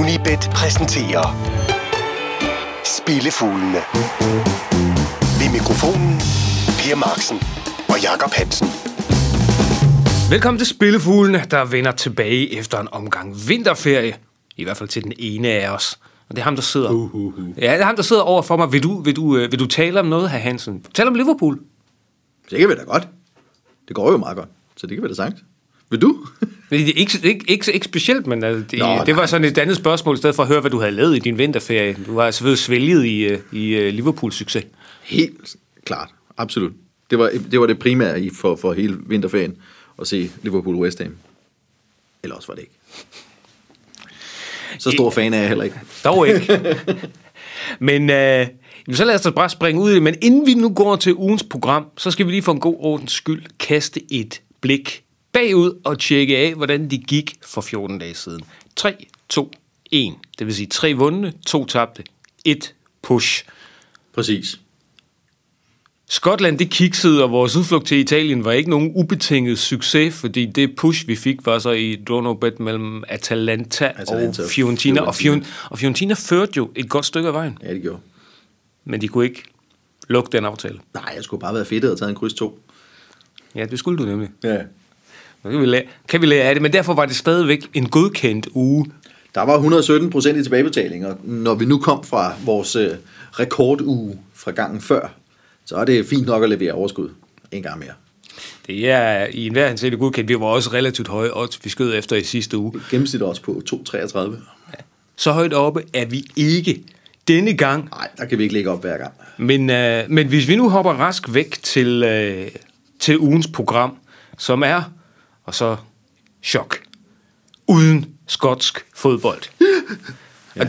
Unibet præsenterer Spillefuglene. Ved mikrofonen Per Marksen og Jakob Hansen. Velkommen til Spillefuglene, der vender tilbage efter en omgang vinterferie. I hvert fald til den ene af os. Og det er ham, der sidder... Uh, uh, uh. Ja, det er ham, der sidder over for mig. Vil du, vil du, øh, vil du tale om noget, herr Hansen? Tal om Liverpool. Det kan vi da godt. Det går jo meget godt, så det kan vi da sagt. Vil du? Ikke, ikke, ikke, ikke specielt, men altså, det, Nå, det var sådan et andet spørgsmål, i stedet for at høre, hvad du havde lavet i din vinterferie. Du har selvfølgelig svælget i, øh, i øh, Liverpools succes. Helt klart. Absolut. Det var det, var det primære i for, for hele vinterferien at se Liverpool West Ham. Eller også var det ikke. Så stor fan er jeg heller ikke. Dog ikke. men øh, så lad os da bare springe ud i det. Men inden vi nu går til ugens program, så skal vi lige for en god ordens skyld kaste et blik bagud og tjekke af, hvordan det gik for 14 dage siden. 3, 2, 1. Det vil sige tre vundne, to tabte, et push. Præcis. Skotland, det kiksede, og vores udflugt til Italien var ikke nogen ubetinget succes, fordi det push, vi fik, var så i Dronobet mellem Atalanta, Atalanta og Fiorentina. Og, Fiorentina. Og Fiorentina førte jo et godt stykke af vejen, Ja, det gjorde. men de kunne ikke lukke den aftale. Nej, jeg skulle bare være fedt og taget en kryds 2. Ja, det skulle du nemlig. Ja. Så kan vi, lære, kan vi lære af det, men derfor var det stadigvæk en godkendt uge. Der var 117 procent i tilbagebetaling, og når vi nu kom fra vores øh, rekorduge fra gangen før, så er det fint nok at levere overskud en gang mere. Det er i enhver henseende godkendt. Vi var også relativt høje odds, vi skød efter i sidste uge. Gennemsnit også på 2,33. Så højt oppe er vi ikke denne gang. Nej, der kan vi ikke lægge op hver gang. Men, øh, men hvis vi nu hopper rask væk til, øh, til ugens program, som er, og så chok, uden skotsk fodbold. ja.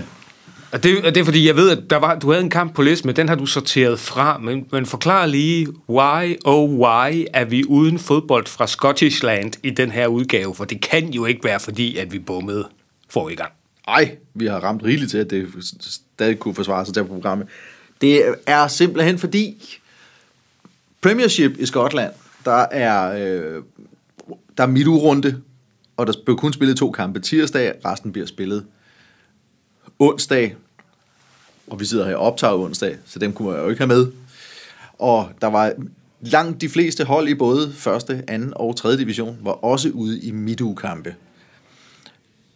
Og det, og det er fordi, jeg ved, at der var, du havde en kamp på listen, men den har du sorteret fra. Men, men forklar lige, why, oh why, er vi uden fodbold fra Scottishland i den her udgave? For det kan jo ikke være fordi, at vi bummede for i gang. Ej, vi har ramt rigeligt til, at det stadig kunne forsvare sig til på programmet. Det er simpelthen fordi Premiership i Skotland, der er, øh, der er midtugrunde, og der blev kun spillet to kampe tirsdag, resten bliver spillet onsdag, og vi sidder her og optager onsdag, så dem kunne jeg jo ikke have med. Og der var langt de fleste hold i både første, anden og tredje division, var også ude i midtugekampe.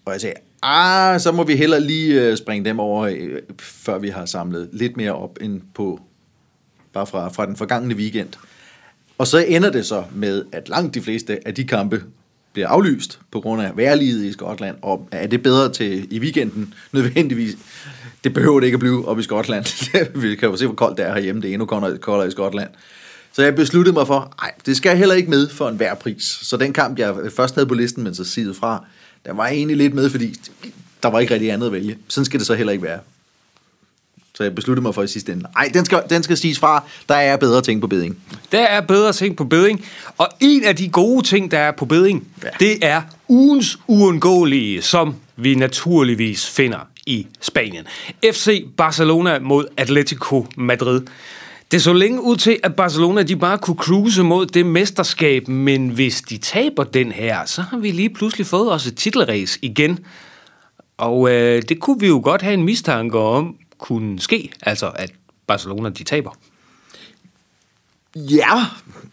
Og jeg sagde, ah, så må vi heller lige øh, springe dem over, øh, før vi har samlet lidt mere op end på, bare fra, fra den forgangne weekend. Og så ender det så med, at langt de fleste af de kampe bliver aflyst på grund af værlighed i Skotland. Og er det bedre til i weekenden? Nødvendigvis. Det behøver det ikke at blive op i Skotland. vi kan jo se, hvor koldt det er herhjemme. Det er endnu koldere koldere i Skotland. Så jeg besluttede mig for, nej, det skal heller ikke med for en hver pris. Så den kamp, jeg først havde på listen, men så sidede fra, der var jeg egentlig lidt med, fordi der var ikke rigtig andet at vælge. Sådan skal det så heller ikke være. Så jeg besluttede mig for i sidste ende, nej, den skal, den skal siges fra, der er bedre ting på beding. Der er bedre ting på beding, og en af de gode ting, der er på beding, Ja. det er ugens uundgåelige, som vi naturligvis finder i Spanien. FC Barcelona mod Atletico Madrid. Det så længe ud til, at Barcelona de bare kunne cruise mod det mesterskab, men hvis de taber den her, så har vi lige pludselig fået os et titelrace igen. Og øh, det kunne vi jo godt have en mistanke om kunne ske, altså at Barcelona de taber. Ja,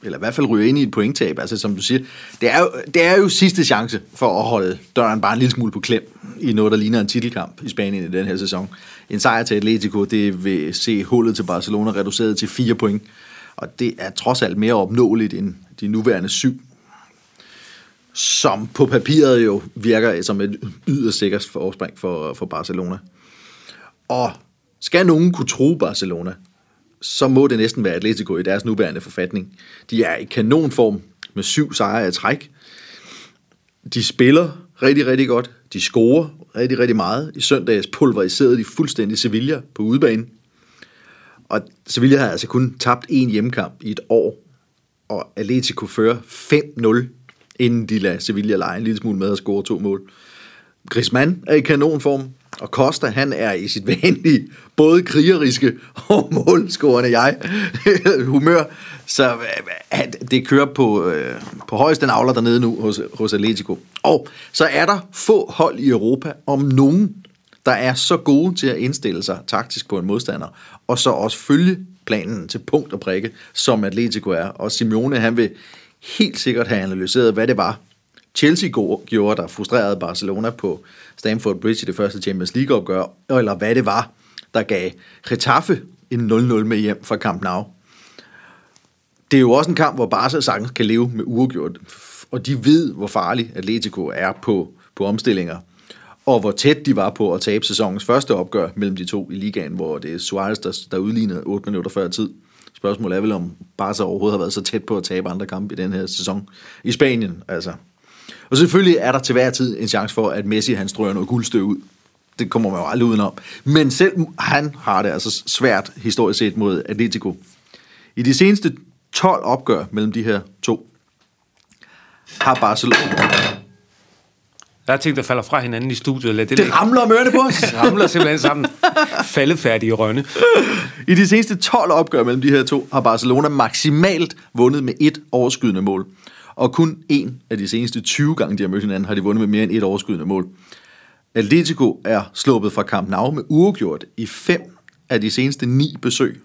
eller i hvert fald ryge ind i et pointtab. Altså som du siger, det er, jo, det er jo sidste chance for at holde døren bare en lille smule på klem i noget, der ligner en titelkamp i Spanien i den her sæson. En sejr til Atletico, det vil se hullet til Barcelona reduceret til fire point. Og det er trods alt mere opnåeligt end de nuværende syv, som på papiret jo virker som et yderst sikkert forspring for, for Barcelona. Og skal nogen kunne tro Barcelona, så må det næsten være Atletico i deres nuværende forfatning. De er i kanonform med syv sejre af træk. De spiller rigtig, rigtig godt. De scorer rigtig, rigtig meget. I søndags pulveriserede de fuldstændig Sevilla på udebane. Og Sevilla har altså kun tabt én hjemmekamp i et år. Og Atletico fører 5-0, inden de lader Sevilla lege en lille smule med at score to mål. Griezmann er i kanonform, og Costa, han er i sit vanlige, både krigeriske og målscorende jeg, humør. Så øh, at det kører på, øh, på højeste navler dernede nu hos, hos Atletico. Og så er der få hold i Europa, om nogen, der er så gode til at indstille sig taktisk på en modstander, og så også følge planen til punkt og prikke, som Atletico er. Og Simeone, han vil helt sikkert have analyseret, hvad det var, Chelsea gjorde, der frustrerede Barcelona på Stamford Bridge i det første Champions League-opgør, eller hvad det var, der gav Getafe en 0-0 med hjem fra Camp Nou. Det er jo også en kamp, hvor Barca sagtens kan leve med uafgjort, og de ved, hvor farlig Atletico er på, på omstillinger, og hvor tæt de var på at tabe sæsonens første opgør mellem de to i ligaen, hvor det er Suarez, der, der udlignede 8 minutter før tid. Spørgsmålet er vel, om Barca overhovedet har været så tæt på at tabe andre kampe i den her sæson i Spanien. Altså. Og selvfølgelig er der til hver tid en chance for, at Messi han strøger noget guldstøv ud. Det kommer man jo aldrig udenom. Men selv han har det altså svært historisk set mod Atletico. I de seneste 12 opgør mellem de her to, har Barcelona... Der er ting, der falder fra hinanden i studiet. Lad det, det ramler om ørerne på os. Det ramler simpelthen sammen. Faldefærdige rønne. I de seneste 12 opgør mellem de her to, har Barcelona maksimalt vundet med et overskydende mål. Og kun en af de seneste 20 gange, de har mødt hinanden, har de vundet med mere end et overskydende mål. Atletico er sluppet fra Camp Nou med uafgjort i fem af de seneste ni besøg.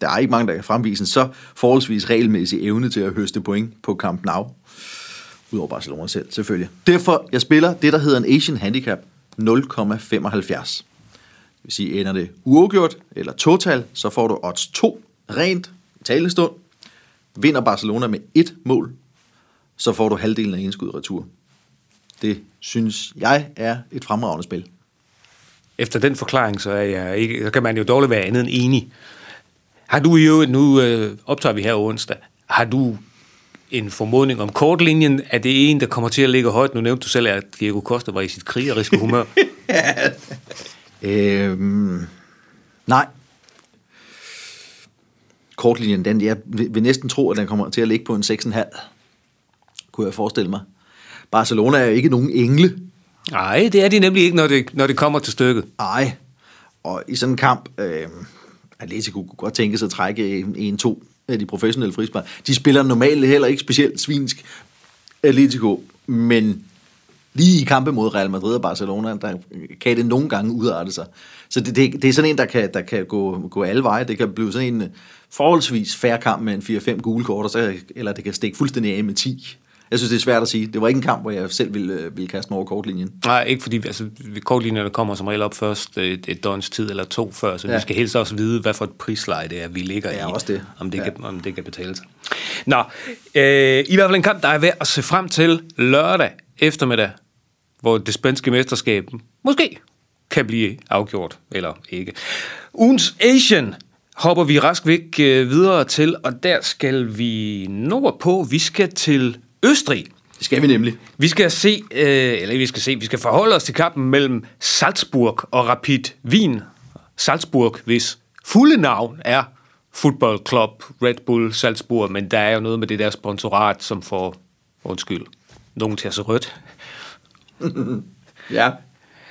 Der er ikke mange, der kan fremvise en så forholdsvis regelmæssig evne til at høste point på Camp Nou. Udover Barcelona selv, selvfølgelig. Derfor, jeg spiller det, der hedder en Asian Handicap 0,75. Det vil sige, ender det uafgjort eller total, så får du odds 2 rent talestund. Vinder Barcelona med et mål, så får du halvdelen af indskud retur. Det synes jeg er et fremragende spil. Efter den forklaring, så, er jeg ikke, så kan man jo dårligt være andet end enig. Har du jo, nu øh, optager vi her onsdag, har du en formodning om kortlinjen? Er det en, der kommer til at ligge højt? Nu nævnte du selv, at Diego Costa var i sit krigeriske humør. øhm, nej. Kortlinjen, den, jeg vil næsten tro, at den kommer til at ligge på en 6,5. Kunne jeg forestille mig. Barcelona er jo ikke nogen engle. Nej, det er de nemlig ikke, når det, når det kommer til stykket. Nej, og i sådan en kamp, øh, Atletico kunne godt tænke sig at trække en-to af de professionelle frispark. De spiller normalt heller ikke specielt svinsk Atletico, men lige i kampe mod Real Madrid og Barcelona, der kan det nogle gange udarte sig. Så det, det, det er sådan en, der kan, der kan gå, gå alle veje. Det kan blive sådan en forholdsvis færre kamp med en 4-5 gule kort, så, eller det kan stikke fuldstændig af med 10. Jeg synes, det er svært at sige. Det var ikke en kamp, hvor jeg selv ville, øh, ville kaste mig over kortlinjen. Nej, ikke fordi altså, kortlinjerne kommer som regel op først et, et døgns tid eller to før, så ja. vi skal helst også vide, hvad for et prisleje det er, vi ligger ja, i. Også det. Om det, ja. kan, om det kan betale sig. Nå, øh, i hvert fald en kamp, der er værd at se frem til lørdag eftermiddag, hvor det spanske mesterskab måske kan blive afgjort, eller ikke. Ugens Asian hopper vi rask væk øh, videre til, og der skal vi nordpå. Vi skal til Østrig. Det skal vi nemlig. Vi skal se, øh, eller vi skal se, vi skal forholde os til kampen mellem Salzburg og Rapid Wien. Salzburg, hvis fulde navn er Football Club Red Bull Salzburg, men der er jo noget med det der sponsorat, som får, undskyld, nogen til at se rødt. ja.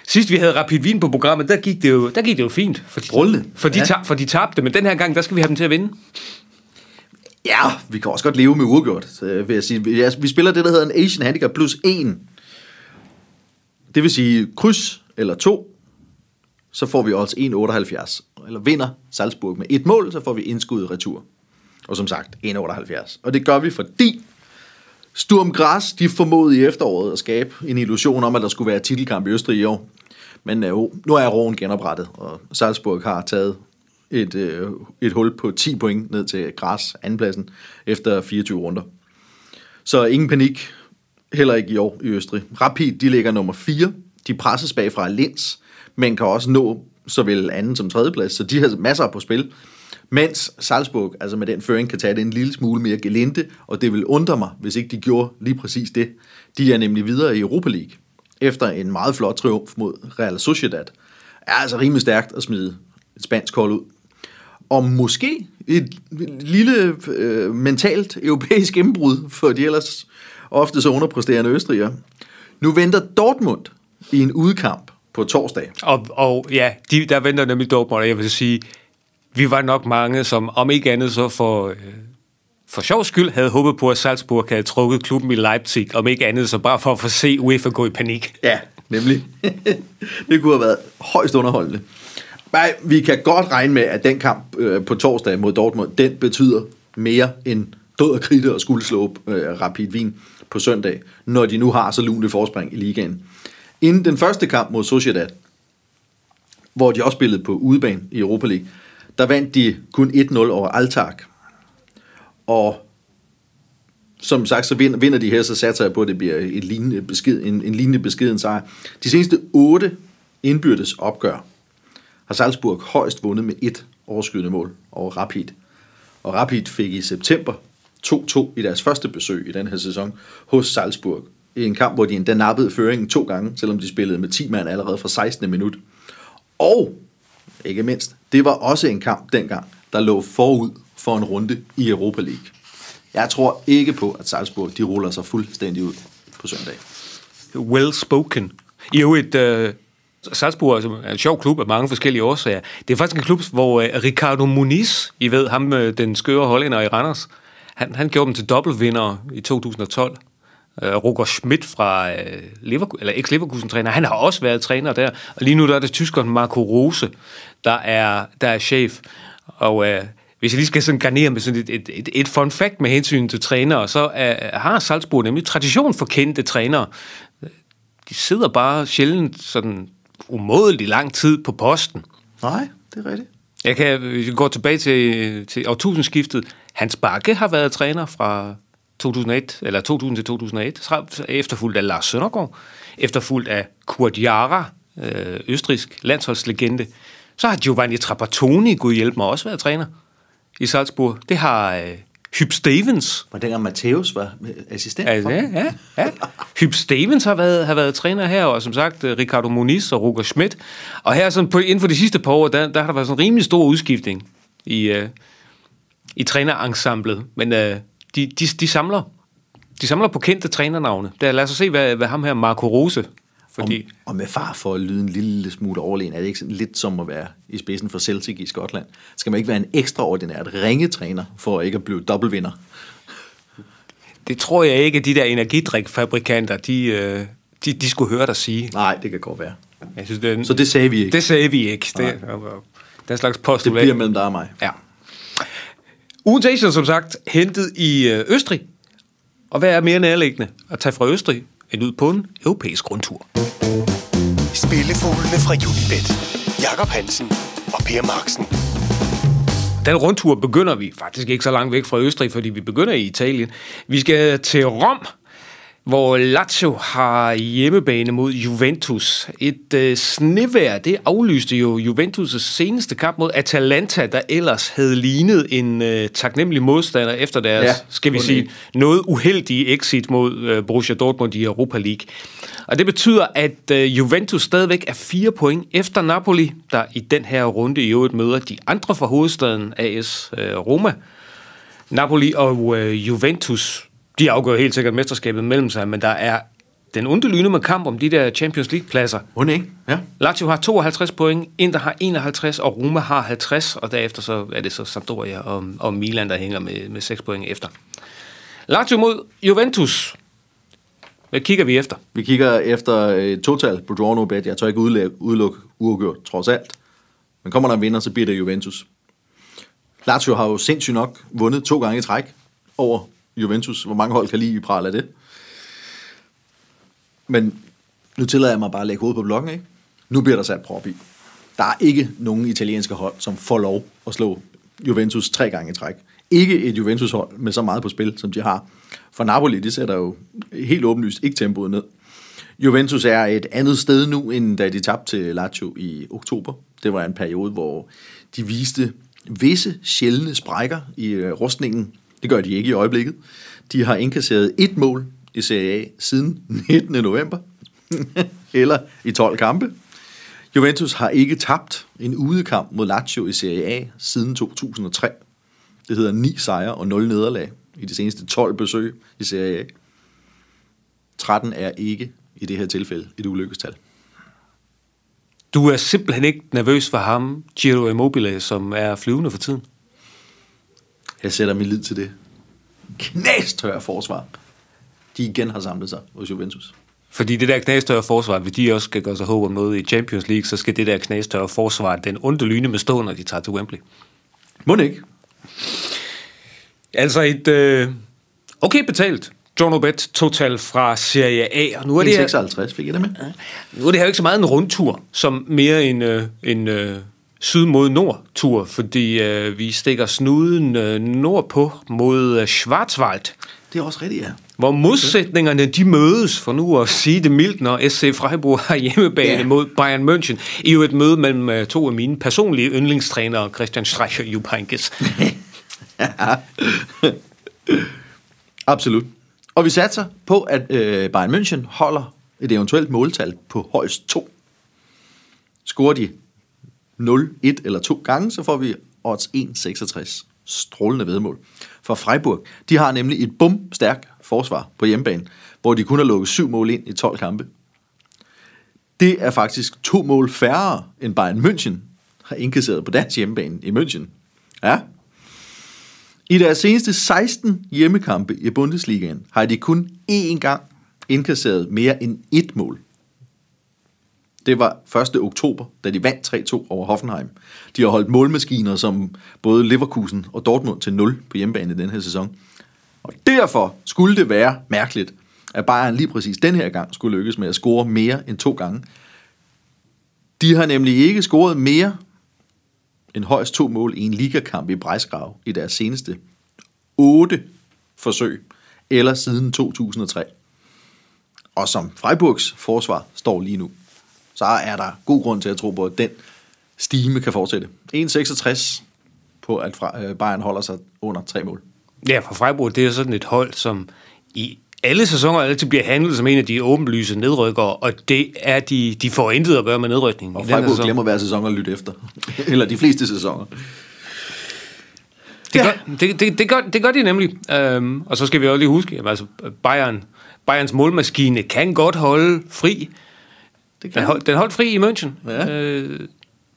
Sidst vi havde Rapid Wien på programmet, der gik det jo, der gik det jo fint. For de, for, de, ja. for de tabte, men den her gang, der skal vi have dem til at vinde. Ja, vi kan også godt leve med uafgjort, vil jeg sige. Vi spiller det, der hedder en Asian Handicap plus 1. Det vil sige kryds eller 2, så får vi også 1,78. Eller vinder Salzburg med et mål, så får vi indskud retur. Og som sagt, 1,78. Og det gør vi, fordi Sturm Græs, de formåede i efteråret at skabe en illusion om, at der skulle være titelkamp i Østrig i år. Men øh, oh, nu er roen genoprettet, og Salzburg har taget et, øh, et hul på 10 point ned til Græs andenpladsen efter 24 runder. Så ingen panik, heller ikke i år i Østrig. Rapid, de ligger nummer 4. De presses bagfra af Linz, men kan også nå såvel anden som tredjeplads, så de har masser på spil. Mens Salzburg, altså med den føring, kan tage det en lille smule mere gelinde, og det vil undre mig, hvis ikke de gjorde lige præcis det. De er nemlig videre i Europa League, efter en meget flot triumf mod Real Sociedad. Er altså rimelig stærkt at smide et spansk hold ud og måske et lille øh, mentalt europæisk indbrud for de ellers ofte så underpræsterende østrigere. Nu venter Dortmund i en udkamp på torsdag. Og, og ja, de, der venter nemlig Dortmund, og jeg vil sige, vi var nok mange, som om ikke andet så for, øh, for sjov skyld havde håbet på, at Salzburg havde trukket klubben i Leipzig, om ikke andet så bare for at få se UEFA gå i panik. Ja, Nemlig. det kunne have været højst underholdende. Nej, vi kan godt regne med, at den kamp øh, på torsdag mod Dortmund, den betyder mere end død og kridte og skulle slå øh, Rapid Wien på søndag, når de nu har så lunt forspring i ligaen. Inden den første kamp mod Sociedad, hvor de også spillede på udebane i Europa League, der vandt de kun 1-0 over Altak. Og som sagt, så vinder, vinder de her, så satser jeg på, at det bliver et lignende besked, en, en lignende beskeden sejr. De seneste otte indbyrdes opgør har Salzburg højst vundet med et overskydende mål over Rapid. Og Rapid fik i september 2-2 i deres første besøg i den her sæson hos Salzburg. I en kamp, hvor de endda nappede føringen to gange, selvom de spillede med 10 mand allerede fra 16. minut. Og, ikke mindst, det var også en kamp dengang, der lå forud for en runde i Europa League. Jeg tror ikke på, at Salzburg de ruller sig fuldstændig ud på søndag. Well spoken. I øvrigt, uh, Salzburg er altså en sjov klub af mange forskellige årsager. Det er faktisk en klub, hvor uh, Ricardo Muniz, I ved ham, uh, den skøre hollænder i Randers, han, han gjorde dem til dobbeltvinder i 2012. Uh, Roger Schmidt fra uh, Leverkusen, eller ex-Leverkusen-træner, han har også været træner der. Og lige nu der er det tyskeren Marco Rose, der er, der er chef. Og uh, hvis jeg lige skal sådan garnere med sådan et, et, et, et fun fact med hensyn til trænere, så uh, har Salzburg nemlig tradition for kendte trænere. De sidder bare sjældent sådan umådelig lang tid på posten. Nej, det er rigtigt. Jeg kan, hvis vi går tilbage til, til årtusindskiftet, Hans Bakke har været træner fra 2001, eller 2000 til 2001, efterfulgt af Lars Søndergaard, efterfulgt af Kurt Jara, øh, østrisk landsholdslegende. Så har Giovanni Trapattoni, gud hjælpe mig, også været træner i Salzburg. Det har øh, Hyb Stevens. Var dengang Matthäus var assistent for ja, ja. ja. Hyb Stevens har været, har været træner her, og som sagt, øh, Ricardo Muniz og Roger Schmidt. Og her sådan på, inden for de sidste par år, der, der har der været sådan en rimelig stor udskiftning i, uh, i trænerensemblet. Men uh, de, de, de, samler, de samler på kendte trænernavne. Der, lad os se, hvad, hvad ham her Marco Rose fordi... Og, og med far for at lyde en lille smule overlegen, er det ikke sådan lidt som at være i spidsen for Celtic i Skotland? Skal man ikke være en ekstraordinært ringetræner for ikke at blive dobbeltvinder? Det tror jeg ikke, at de der energidrikfabrikanter, de, øh, de, de skulle høre dig sige. Nej, det kan godt være. Jeg synes, det er en, Så det sagde vi ikke. det sagde vi ikke. Det, den slags det postulat. bliver mellem dig og mig. Ja. Ugens Asian, som sagt, hentet i øh, Østrig. Og hvad er mere nærliggende at tage fra Østrig end ud på en europæisk rundtur? Spillefuglene fra Unibet. Jakob Hansen og Per Marksen. Den rundtur begynder vi faktisk ikke så langt væk fra Østrig, fordi vi begynder i Italien. Vi skal til Rom, hvor Lazio har hjemmebane mod Juventus. Et øh, snevejr, det aflyste jo Juventus' seneste kamp mod Atalanta, der ellers havde lignet en øh, taknemmelig modstander efter deres, Ja, skal vi sige, noget uheldige exit mod øh, Borussia Dortmund i Europa League. Og det betyder, at øh, Juventus stadigvæk er fire point efter Napoli, der i den her runde i øvrigt møder de andre fra hovedstaden, AS øh, Roma. Napoli og øh, Juventus, de afgør helt sikkert mesterskabet mellem sig, men der er den onde med kamp om de der Champions League-pladser. Hun ikke? Ja. Lazio har 52 point, Inter har 51, og Roma har 50, og derefter så er det så Sampdoria og, og Milan, der hænger med, med 6 point efter. Lazio mod Juventus. Hvad kigger vi efter? Vi kigger efter et total på draw no bet. Jeg tør ikke udelukke, udelukke uafgjort, trods alt. Men kommer der en vinder, så bliver det Juventus. Lazio har jo sindssygt nok vundet to gange i træk over Juventus. Hvor mange hold kan lige prale af det? Men nu tillader jeg mig bare at lægge hovedet på blokken, ikke? Nu bliver der sat prop i. Der er ikke nogen italienske hold, som får lov at slå Juventus tre gange i træk. Ikke et Juventus-hold med så meget på spil, som de har. For Napoli, de sætter jo helt åbenlyst ikke tempoet ned. Juventus er et andet sted nu, end da de tabte til Lazio i oktober. Det var en periode, hvor de viste visse sjældne sprækker i øh, rustningen. Det gør de ikke i øjeblikket. De har indkasseret et mål i Serie A siden 19. november, eller i 12 kampe. Juventus har ikke tabt en udekamp mod Lazio i Serie A siden 2003. Det hedder 9 sejre og 0 nederlag i de seneste 12 besøg i Serie A. 13 er ikke i det her tilfælde et ulykkestal. Du er simpelthen ikke nervøs for ham, Giro Immobile, som er flyvende for tiden. Jeg sætter min lid til det. Knastør forsvar. De igen har samlet sig hos Juventus. Fordi det der knastørre forsvar, hvis de også skal gøre sig håb om noget i Champions League, så skal det der knastørre forsvar, den onde lyne med stå, når de tager til Wembley. Må ikke? Altså et øh, okay betalt John Obet total fra Serie A. Og nu er, det her, 56 fik jeg det med. nu er det her ikke så meget en rundtur, som mere en, øh, en øh, syd mod nord tur, fordi øh, vi stikker snuden øh, nordpå mod øh, Schwarzwald, Det er også rigtigt, ja. hvor modsætningerne de mødes, for nu at sige det mildt, når SC Freiburg har hjemmebane Ja. mod Bayern München, i jo et møde mellem øh, to af mine personlige yndlingstrænere, Christian Streich og Jupp Heynckes. Absolut. Og vi satser på, at øh, Bayern München holder et eventuelt måltal på højst 2. Scorer de 0, 1 eller 2 gange, så får vi odds 1,66. Strålende vedmål. For Freiburg, de har nemlig et bum stærk forsvar på hjemmebane, hvor de kun har lukket 7 mål ind i 12 kampe. Det er faktisk to mål færre, end Bayern München har indkasseret på deres hjemmebane i München. Ja, i deres seneste 16 hjemmekampe i Bundesligaen har de kun én gang indkasseret mere end et mål. Det var 1. oktober, da de vandt 3-2 over Hoffenheim. De har holdt målmaskiner som både Leverkusen og Dortmund til 0 på hjemmebane i den her sæson. Og derfor skulle det være mærkeligt, at Bayern lige præcis den her gang skulle lykkes med at score mere end to gange. De har nemlig ikke scoret mere end højst to mål i en ligakamp i Brejsgrav i deres seneste otte forsøg, eller siden 2003. Og som Freiburgs forsvar står lige nu, så er der god grund til at tro på, at den stime kan fortsætte. 1,66 på, at øh, Bayern holder sig under tre mål. Ja, for Freiburg, det er sådan et hold, som i alle sæsoner altid bliver handlet som en af de åbenlyse nedrykkere, og det er de, de får intet at gøre med nedrykningen. Og Freiburg glemmer hver sæson at lytte efter. Eller de fleste sæsoner. Det, Ja. gør, det, det, det, gør, det gør de nemlig. Øhm, og så skal vi også lige huske, at altså, Bayern, Bayerns målmaskine kan godt holde fri. Det Den, hold, den holdt fri i München Ja. øh,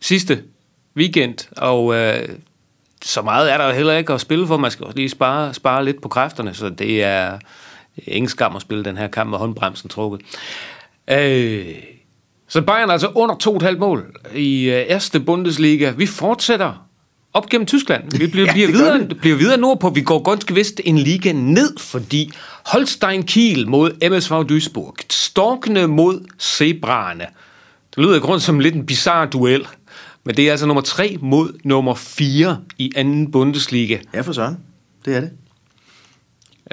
sidste weekend, og øh, så meget er der jo heller ikke at spille for. Man skal også lige spare, spare lidt på kræfterne, så det er, det er ingen skam at spille den her kamp med håndbremsen trukket. Øh, så Bayern er altså under 2,5 mål i øh, Erste Bundesliga. Vi fortsætter op gennem Tyskland. Vi bliver, Ja, bliver, videre, vi. bliver videre nordpå. Vi går ganske vist en liga ned, fordi Holstein Kiel mod MSV Duisburg. Storkene mod Zebraerne. Det lyder i grund som lidt en bizarre duel. Men det er altså nummer 3 mod nummer 4 i anden Bundesliga. Ja, for søren. Det er det.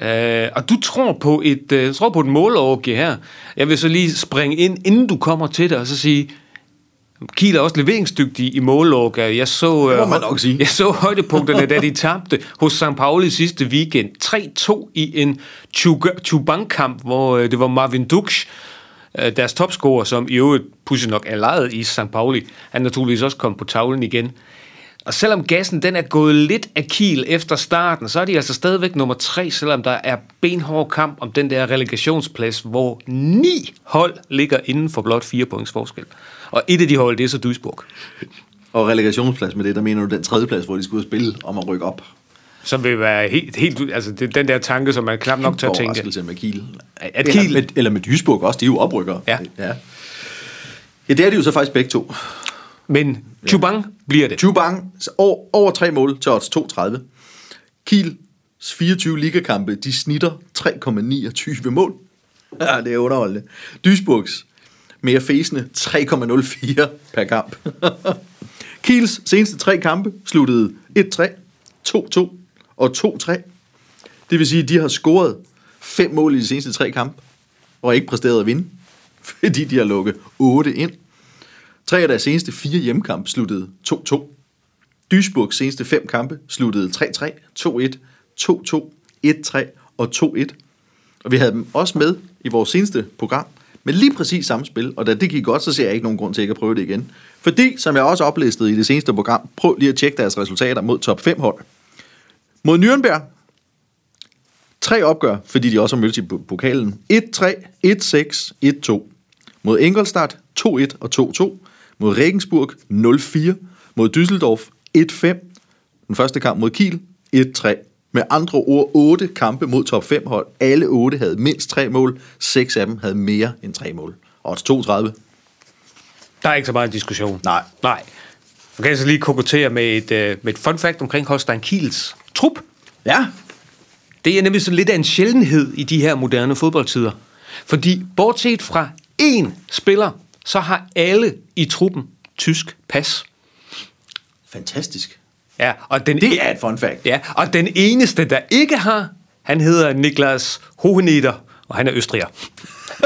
Øh, og du tror på et, øh, tror på et målorgie her. Jeg vil så lige springe ind, inden du kommer til det, og så sige, Kiel er også leveringsdygtig i målorgie. Jeg så, Det må øh, man nok sige. jeg så højdepunkterne, da de tabte hos St. Pauli sidste weekend. 3-2 i en Chubank-kamp, hvor øh, det var Marvin Duksch, øh, deres topscorer, som i øvrigt pudsigt nok er lejet i St. Pauli. Han naturligvis også kommet på tavlen igen. Og selvom gassen den er gået lidt af Kiel efter starten, så er de altså stadigvæk nummer tre, selvom der er benhård kamp om den der relegationsplads, hvor ni hold ligger inden for blot fire points forskel. Og et af de hold, det er så Duisburg, Og relegationsplads med det, der mener du den tredje plads, hvor de skulle spille om at rykke op. som vil være helt, helt altså det, er den der tanke, som man knap nok tør tænke. Overraskelse med Kiel. At eller, Kiel- med, eller med Duisburg også, de er jo oprykkere. Ja. ja. Ja, det er de jo så faktisk begge to. Men Chubang bliver det. Chubang, over, over tre mål til odds 2,30. Kiels 24 ligakampe, de snitter 3,29 mål. Ja, det er underholdende. Duisburgs mere fæsende 3,04 per kamp. Kiels seneste tre kampe sluttede 1-3, 2-2 og 2-3. Det vil sige, at de har scoret fem mål i de seneste tre kampe, og ikke præsteret at vinde, fordi de har lukket 8 ind. Tre af deres seneste fire hjemmekampe sluttede 2-2. Duisburgs seneste fem kampe sluttede 3-3, 2-1, 2-2, 1-3 og 2-1. Og vi havde dem også med i vores seneste program, med lige præcis samme spil, og da det gik godt, så ser jeg ikke nogen grund til ikke at prøve det igen. Fordi, som jeg også oplistede i det seneste program, prøv lige at tjekke deres resultater mod top 5 hold. Mod Nürnberg, tre opgør, fordi de også har mødtes i pokalen. 1-3, 1-6, 1-2. Mod Ingolstadt 2-1 og 2-2. Mod Regensburg 0-4. Mod Düsseldorf 1-5. Den første kamp mod Kiel 1-3. Med andre ord, otte kampe mod top 5 hold. Alle otte havde mindst tre mål. Seks af dem havde mere end tre mål. Odds 32. Der er ikke så meget diskussion. Nej. Nej. Nu kan jeg så lige kokotere med et, øh, med et fun fact omkring Holstein Kiels trup. Ja, Det er nemlig sådan lidt af en sjældenhed i de her moderne fodboldtider. Fordi bortset fra én spiller, så har alle i truppen tysk pas. fantastisk. Ja, og den, Det er et fun fact. ja, og den eneste, der ikke har, han hedder Niklas Hoheneder, og han er østriger.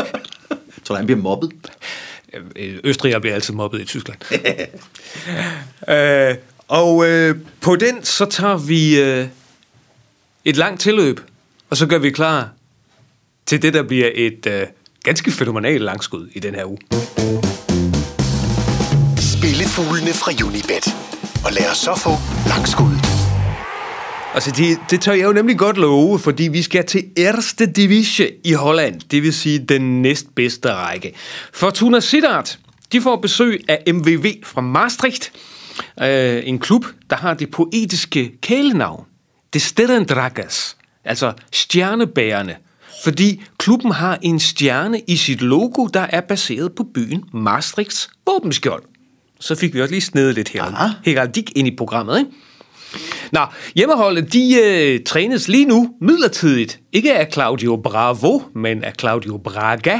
Så han bliver mobbet. Øh, Østriger bliver altid mobbet i Tyskland. øh, og øh, på den, så tager vi øh, et langt tilløb, og så gør vi klar til det, der bliver et øh, ganske fænomenalt langskud i den her uge. Spillefuglene fra Unibet. Og lad os så få langskuddet. Altså, det, det tør jeg jo nemlig godt love, fordi vi skal til Erste Divisie i Holland, det vil sige den næstbedste række. Fortuna Sittard, de får besøg af MVV fra Maastricht, øh, en klub, der har det poetiske kælenavn, det Sterrendragers, altså stjernebærerne, fordi klubben har en stjerne i sit logo, der er baseret på byen Maastrichts våbenskjold. Så fik vi også lige snedet lidt her. Heraldik ind i programmet, ikke? Nå, hjemmeholdet, de øh, trænes lige nu midlertidigt. Ikke af Claudio Bravo, men af Claudio Braga.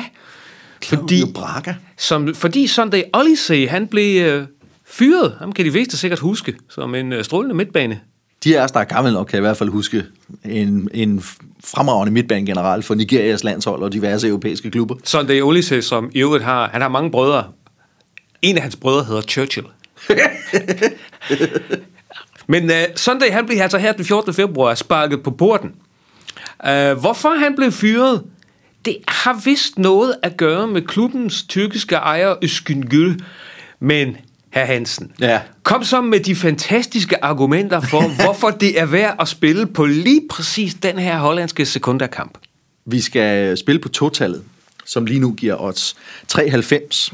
Claudio Braga? Som, fordi Sunday Oliseh, han blev øh, fyret. Ham kan de fleste sikkert huske, som en øh, strålende midtbane. De af os, der er gamle nok, kan i hvert fald huske en, en fremragende midtbanegeneral for Nigerias landshold og diverse europæiske klubber. Sunday Oliseh, som i øvrigt har, han har mange brødre. En af hans brødre hedder Churchill. Men uh, Sunday, han blev altså her den 14. februar sparket på porten. Uh, hvorfor han blev fyret, det har vist noget at gøre med klubbens tyrkiske ejer Üskün Gül. Men, herr Hansen, Ja. kom så med de fantastiske argumenter for, hvorfor det er værd at spille på lige præcis den her hollandske sekunderkamp. Vi skal spille på totallet, som lige nu giver odds 93.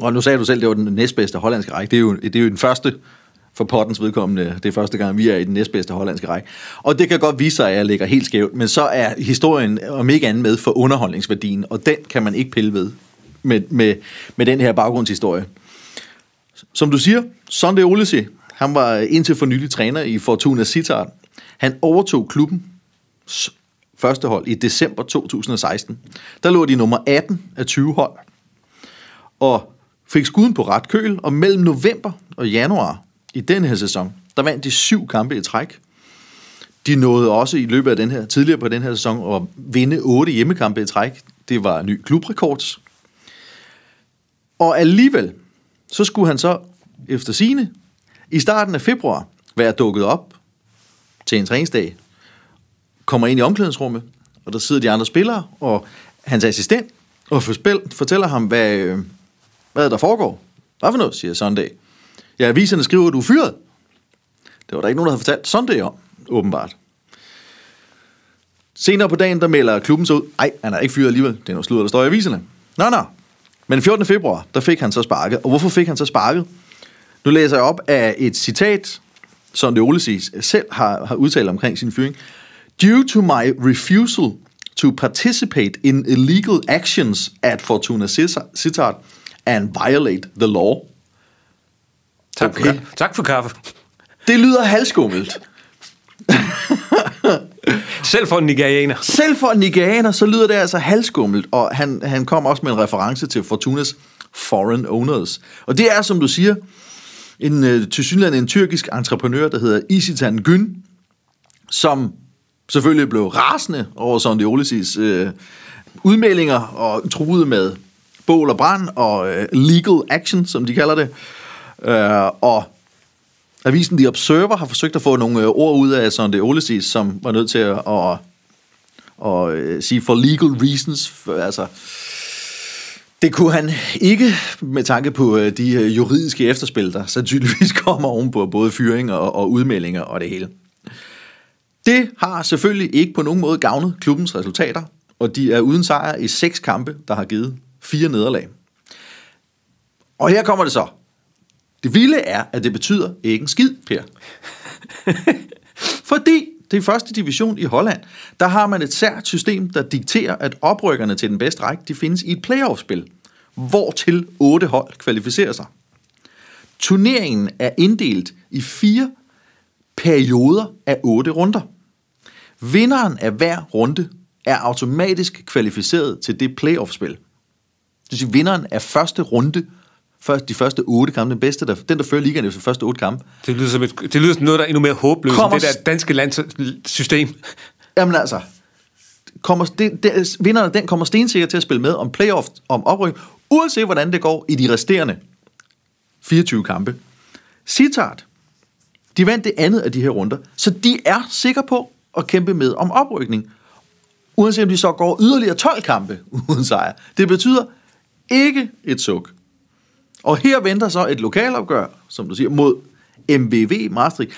Og nu sagde du selv, det var den næstbedste hollandske række. Det er jo, det er jo den første for pottens vedkommende. Det er første gang, vi er i den næstbedste hollandske række. Og det kan godt vise sig, at jeg ligger helt skævt, men så er historien om ikke andet med for underholdningsværdien, og den kan man ikke pille ved med, med, med den her baggrundshistorie. Som du siger, Sunday Olesi, han var indtil for nylig træner i Fortuna Sittard. Han overtog klubben første hold i december 2016. Der lå de nummer 18 af 20 hold, og fik skuden på ret køl, og mellem november og januar i denne her sæson, der vandt de syv kampe i træk. De nåede også i løbet af den her, tidligere på den her sæson at vinde otte hjemmekampe i træk. Det var en ny klubrekord. Og alligevel, så skulle han så efter sine i starten af februar være dukket op til en træningsdag kommer ind i omklædningsrummet, og der sidder de andre spillere, og hans assistent, og fortæller ham, hvad, øh, hvad hvad der foregår. Hvad for noget, siger Sunday. Ja, aviserne skriver, at du er fyret. Det var der ikke nogen, der havde fortalt Sunday om, åbenbart. Senere på dagen, der melder klubben så ud, ej, han er ikke fyret alligevel, det er noget sludder, der står i aviserne. Nå, nå. Men 14. februar, der fik han så sparket. Og hvorfor fik han så sparket? Nu læser jeg op af et citat, som det Olesis selv har, har udtalt omkring sin fyring. Due to my refusal to participate in illegal actions at Fortuna Sittard and violate the law. Tak, Okay. for, tak for kaffe. Det lyder halvskummelt. Selv for en nigerianer. Selv for en nigerianer, så lyder det altså halvskummelt, og han, han kom også med en reference til Fortunas foreign owners. Og det er, som du siger, en, øh, til en tyrkisk entreprenør, der hedder Isitan Gün, som selvfølgelig blev rasende over Sonde Olisis øh, udmeldinger og truede med bål og brand og øh, legal action, som de kalder det. Øh, og avisen The Observer har forsøgt at få nogle øh, ord ud af Sonde Olesis, som var nødt til at, at, at, at sige for legal reasons, for, altså det kunne han ikke med tanke på øh, de øh, juridiske efterspil, der sandsynligvis kommer ovenpå både fyringer og, og udmeldinger og det hele. Det har selvfølgelig ikke på nogen måde gavnet klubbens resultater, og de er uden sejr i seks kampe, der har givet fire nederlag. Og her kommer det så. Det vilde er, at det betyder ikke en skid, Per. Fordi det er første division i Holland. Der har man et sært system, der dikterer, at oprykkerne til den bedste række, de findes i et playoff-spil, hvor til otte hold kvalificerer sig. Turneringen er inddelt i fire perioder af otte runder. Vinderen af hver runde er automatisk kvalificeret til det playoff-spil. Det vil sige, vinderen af første runde, først, de første otte kampe, den bedste, der, den der fører ligaen efter de første otte kampe, Det lyder som, et, det lyder som noget, der er endnu mere håbløst end det der danske landssystem. Jamen altså, kommer, det, det, vinderen af den kommer stensikkert til at spille med om playoff, om opryk, uanset hvordan det går i de resterende 24 kampe. Citart, de vandt det andet af de her runder, så de er sikre på at kæmpe med om oprykning, uanset om de så går yderligere 12 kampe uden sejr. Det betyder ikke et suk. Og her venter så et lokalopgør, som du siger, mod MVV Maastricht,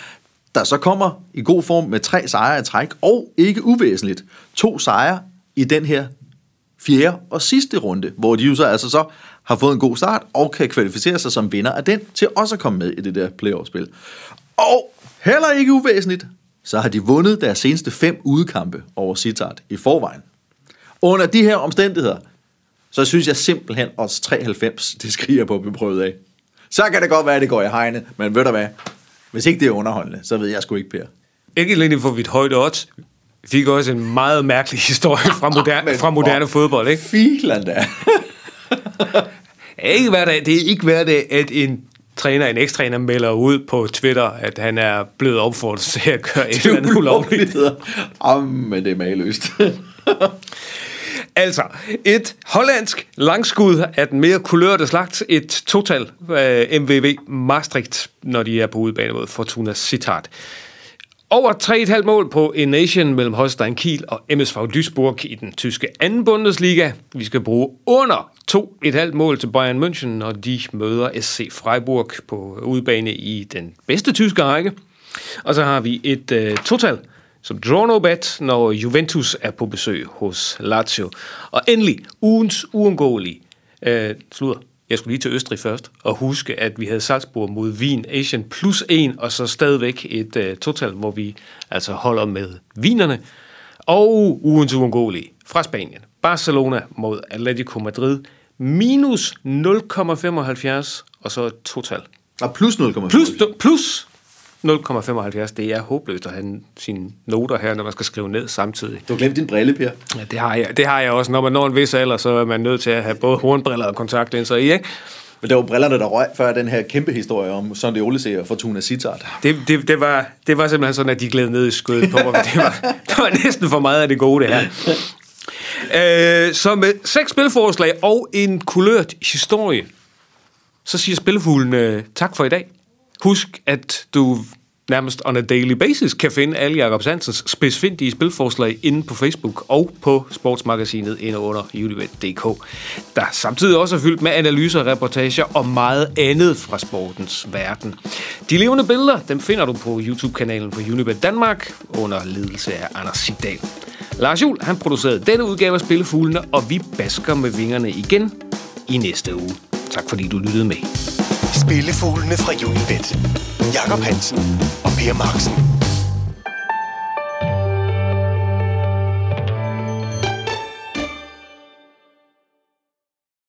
der så kommer i god form med tre sejre i træk, og ikke uvæsentligt, to sejre i den her fjerde og sidste runde, hvor de jo så altså så har fået en god start, og kan kvalificere sig som vinder af den, til også at komme med i det der playoff-spil. Og heller ikke uvæsentligt, så har de vundet deres seneste fem udekampe over Sittard i forvejen. Under de her omstændigheder, så synes jeg simpelthen også 93, det skriger på at blive prøvet af. Så kan det godt være, at det går i hegnet, men ved du hvad? Hvis ikke det er underholdende, så ved jeg sgu ikke, Per. Ikke alene for vidt højt odds. Vi fik også en meget mærkelig historie fra moderne, Men fra moderne fodbold, ikke? Filan da. Det ikke hver dag, det er ikke hver dag, at en træner, en ekstræner melder ud på Twitter, at han er blevet opfordret til at gøre et eller andet ulovligt. Om, men det er mageløst. Altså, et hollandsk langskud af den mere kulørte slags, et total øh, uh, MVV Maastricht, når de er på udebane mod Fortuna Sittard. Over 3,5 mål på en nation mellem Holstein Kiel og MSV Duisburg i den tyske anden Bundesliga. Vi skal bruge under 2,5 mål til Bayern München, når de møder SC Freiburg på udebane i den bedste tyske række. Og så har vi et uh, total som draw no bet, når Juventus er på besøg hos Lazio. Og endelig, ugens uundgåelige. Øh, slutter. Jeg skulle lige til Østrig først, og huske, at vi havde Salzburg mod Wien Asian plus en, og så stadigvæk et øh, total, hvor vi altså holder med vinerne. Og ugens uundgåelige fra Spanien. Barcelona mod Atletico Madrid. Minus 0,75, og så et total. Og plus 0,5. Plus, plus 0,75. Det er håbløst at have sine noter her, når man skal skrive ned samtidig. Du har glemt din brille, Per. Ja, det har jeg, det har jeg også. Når man når en vis alder, så er man nødt til at have både hornbriller og kontaktlinser i, ikke? Men det var brillerne, der røg før den her kæmpe historie om Sonny Olese og Fortuna Sittard. Det, det, det, var, det var simpelthen sådan, at de gled ned i skødet på mig. Det var, det var næsten for meget af det gode, det her. Øh, så med seks spilforslag og en kulørt historie, så siger spilfuglen øh, tak for i dag. Husk, at du nærmest on a daily basis kan finde alle Jakob Sansens spidsfindige spilforslag inde på Facebook og på sportsmagasinet inde under unibet.dk, der samtidig også er fyldt med analyser, reportager og meget andet fra sportens verden. De levende billeder, dem finder du på YouTube-kanalen for Unibet Danmark under ledelse af Anders Sigdal. Lars Juhl, han producerede denne udgave af Spillefuglene, og vi basker med vingerne igen i næste uge. Tak fordi du lyttede med. Spillefuglene fra Unibet. Jakob Hansen og Per Marksen.